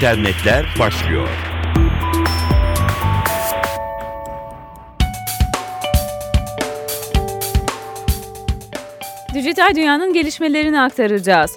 internetler başlıyor. Dijital dünyanın gelişmelerini aktaracağız.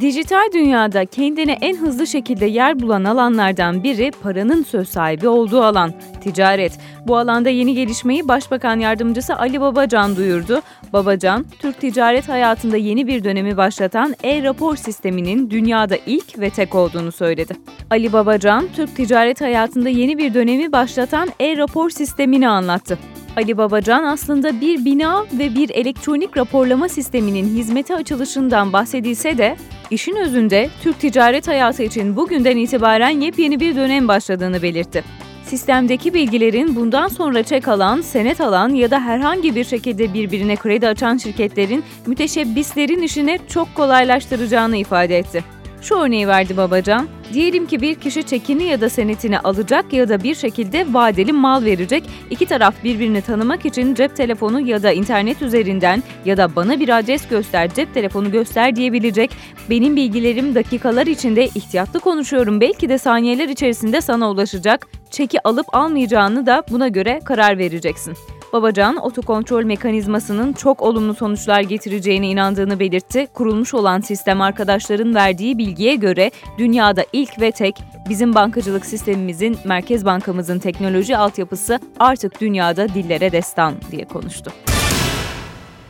Dijital dünyada kendine en hızlı şekilde yer bulan alanlardan biri paranın söz sahibi olduğu alan, ticaret. Bu alanda yeni gelişmeyi Başbakan Yardımcısı Ali Babacan duyurdu. Babacan, Türk ticaret hayatında yeni bir dönemi başlatan e-rapor sisteminin dünyada ilk ve tek olduğunu söyledi. Ali Babacan, Türk ticaret hayatında yeni bir dönemi başlatan e-rapor sistemini anlattı. Ali Babacan aslında bir bina ve bir elektronik raporlama sisteminin hizmete açılışından bahsedilse de işin özünde Türk ticaret hayatı için bugünden itibaren yepyeni bir dönem başladığını belirtti. Sistemdeki bilgilerin bundan sonra çek alan, senet alan ya da herhangi bir şekilde birbirine kredi açan şirketlerin müteşebbislerin işini çok kolaylaştıracağını ifade etti. Şu örneği verdi Babacan. Diyelim ki bir kişi çekini ya da senetini alacak ya da bir şekilde vadeli mal verecek. İki taraf birbirini tanımak için cep telefonu ya da internet üzerinden ya da bana bir adres göster, cep telefonu göster diyebilecek. Benim bilgilerim dakikalar içinde ihtiyatlı konuşuyorum. Belki de saniyeler içerisinde sana ulaşacak. Çeki alıp almayacağını da buna göre karar vereceksin. Babacan, otokontrol mekanizmasının çok olumlu sonuçlar getireceğine inandığını belirtti. Kurulmuş olan sistem arkadaşların verdiği bilgiye göre dünyada ilk ve tek bizim bankacılık sistemimizin, Merkez Bankamızın teknoloji altyapısı artık dünyada dillere destan diye konuştu.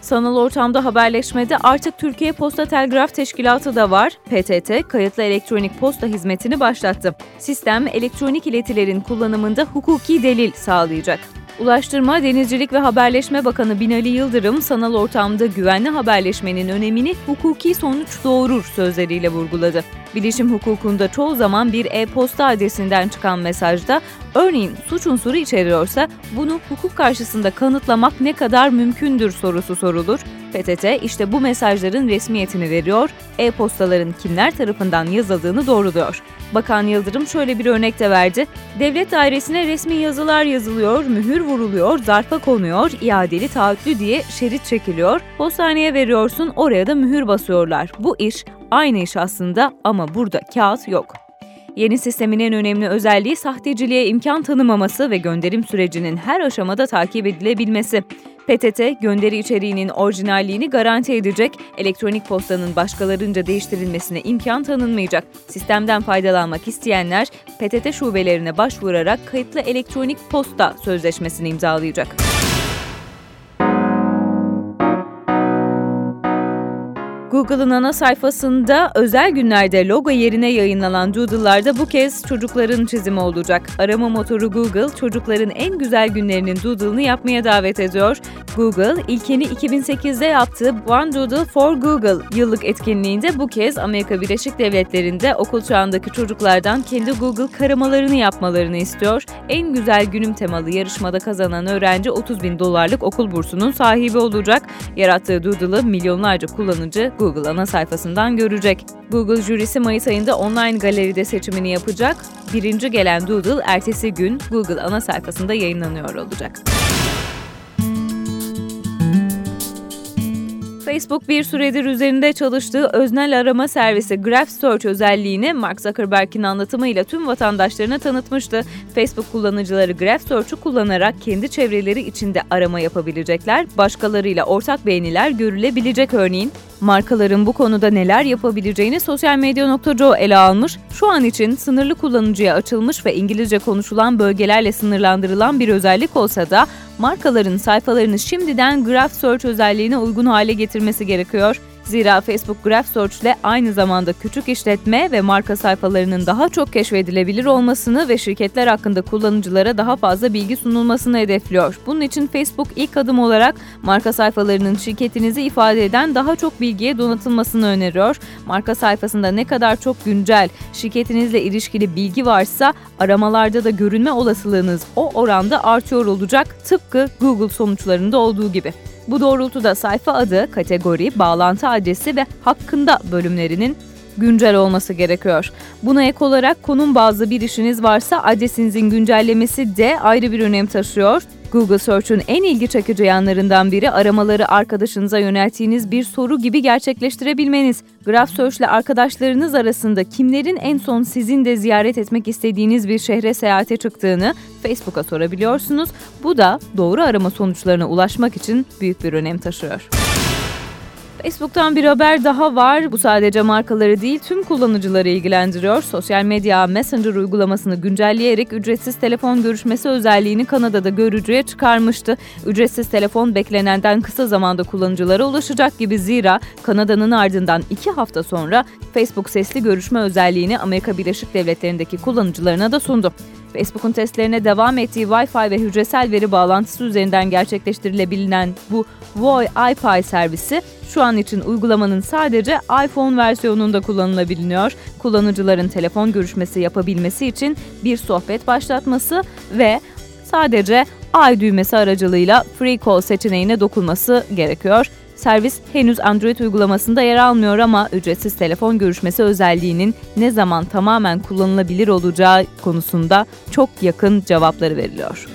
Sanal ortamda haberleşmede artık Türkiye Posta Telgraf Teşkilatı da var. PTT, kayıtlı elektronik posta hizmetini başlattı. Sistem, elektronik iletilerin kullanımında hukuki delil sağlayacak. Ulaştırma, Denizcilik ve Haberleşme Bakanı Binali Yıldırım, sanal ortamda güvenli haberleşmenin önemini hukuki sonuç doğurur sözleriyle vurguladı. Bilişim hukukunda çoğu zaman bir e-posta adresinden çıkan mesajda örneğin suç unsuru içeriyorsa bunu hukuk karşısında kanıtlamak ne kadar mümkündür sorusu sorulur. PTT işte bu mesajların resmiyetini veriyor, e-postaların kimler tarafından yazıldığını doğruluyor. Bakan Yıldırım şöyle bir örnek de verdi. Devlet dairesine resmi yazılar yazılıyor, mühür vuruluyor, zarfa konuyor, iadeli taahhütlü diye şerit çekiliyor. Postaneye veriyorsun, oraya da mühür basıyorlar. Bu iş aynı iş aslında ama burada kağıt yok. Yeni sistemin en önemli özelliği sahteciliğe imkan tanımaması ve gönderim sürecinin her aşamada takip edilebilmesi. PTT, gönderi içeriğinin orijinalliğini garanti edecek, elektronik postanın başkalarınca değiştirilmesine imkan tanınmayacak. Sistemden faydalanmak isteyenler PTT şubelerine başvurarak kayıtlı elektronik posta sözleşmesini imzalayacak. Google'ın ana sayfasında özel günlerde logo yerine yayınlanan doodle'larda bu kez çocukların çizimi olacak. Arama motoru Google çocukların en güzel günlerinin doodle'ını yapmaya davet ediyor. Google ilkini 2008'de yaptığı One Doodle for Google yıllık etkinliğinde bu kez Amerika Birleşik Devletleri'nde okul çağındaki çocuklardan kendi Google karamalarını yapmalarını istiyor. En güzel günüm temalı yarışmada kazanan öğrenci 30 bin dolarlık okul bursunun sahibi olacak. Yarattığı Doodle'ı milyonlarca kullanıcı Google ana sayfasından görecek. Google jürisi Mayıs ayında online galeride seçimini yapacak. Birinci gelen Doodle ertesi gün Google ana sayfasında yayınlanıyor olacak. Facebook bir süredir üzerinde çalıştığı öznel arama servisi Graph Search özelliğini Mark Zuckerberg'in anlatımıyla tüm vatandaşlarına tanıtmıştı. Facebook kullanıcıları Graph Search'u kullanarak kendi çevreleri içinde arama yapabilecekler, başkalarıyla ortak beğeniler görülebilecek örneğin. Markaların bu konuda neler yapabileceğini sosyal medya.co ele almış, şu an için sınırlı kullanıcıya açılmış ve İngilizce konuşulan bölgelerle sınırlandırılan bir özellik olsa da markaların sayfalarını şimdiden Graph Search özelliğine uygun hale getirmesi gerekiyor. Zira Facebook Graph Search ile aynı zamanda küçük işletme ve marka sayfalarının daha çok keşfedilebilir olmasını ve şirketler hakkında kullanıcılara daha fazla bilgi sunulmasını hedefliyor. Bunun için Facebook ilk adım olarak marka sayfalarının şirketinizi ifade eden daha çok bilgiye donatılmasını öneriyor. Marka sayfasında ne kadar çok güncel, şirketinizle ilişkili bilgi varsa aramalarda da görünme olasılığınız o oranda artıyor olacak tıpkı Google sonuçlarında olduğu gibi. Bu doğrultuda sayfa adı, kategori, bağlantı adresi ve hakkında bölümlerinin güncel olması gerekiyor. Buna ek olarak konum bazlı bir işiniz varsa adresinizin güncellemesi de ayrı bir önem taşıyor. Google Search'ün en ilgi çekici yanlarından biri aramaları arkadaşınıza yönelttiğiniz bir soru gibi gerçekleştirebilmeniz. Graph Search ile arkadaşlarınız arasında kimlerin en son sizin de ziyaret etmek istediğiniz bir şehre seyahate çıktığını Facebook'a sorabiliyorsunuz. Bu da doğru arama sonuçlarına ulaşmak için büyük bir önem taşıyor. Facebook'tan bir haber daha var. Bu sadece markaları değil tüm kullanıcıları ilgilendiriyor. Sosyal medya Messenger uygulamasını güncelleyerek ücretsiz telefon görüşmesi özelliğini Kanada'da görücüye çıkarmıştı. Ücretsiz telefon beklenenden kısa zamanda kullanıcılara ulaşacak gibi zira Kanada'nın ardından iki hafta sonra Facebook sesli görüşme özelliğini Amerika Birleşik Devletleri'ndeki kullanıcılarına da sundu. Facebook'un testlerine devam ettiği Wi-Fi ve hücresel veri bağlantısı üzerinden gerçekleştirilebilen bu Voi iPi servisi şu an için uygulamanın sadece iPhone versiyonunda kullanılabiliyor. Kullanıcıların telefon görüşmesi yapabilmesi için bir sohbet başlatması ve sadece i düğmesi aracılığıyla Free Call seçeneğine dokunması gerekiyor. Servis henüz Android uygulamasında yer almıyor ama ücretsiz telefon görüşmesi özelliğinin ne zaman tamamen kullanılabilir olacağı konusunda çok yakın cevapları veriliyor.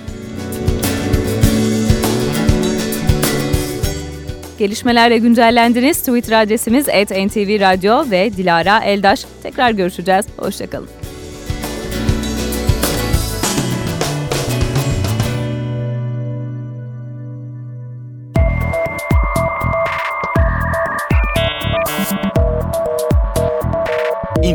Gelişmelerle güncellendiniz. Twitter adresimiz @ntvradio ve Dilara Eldaş. Tekrar görüşeceğiz. Hoşçakalın.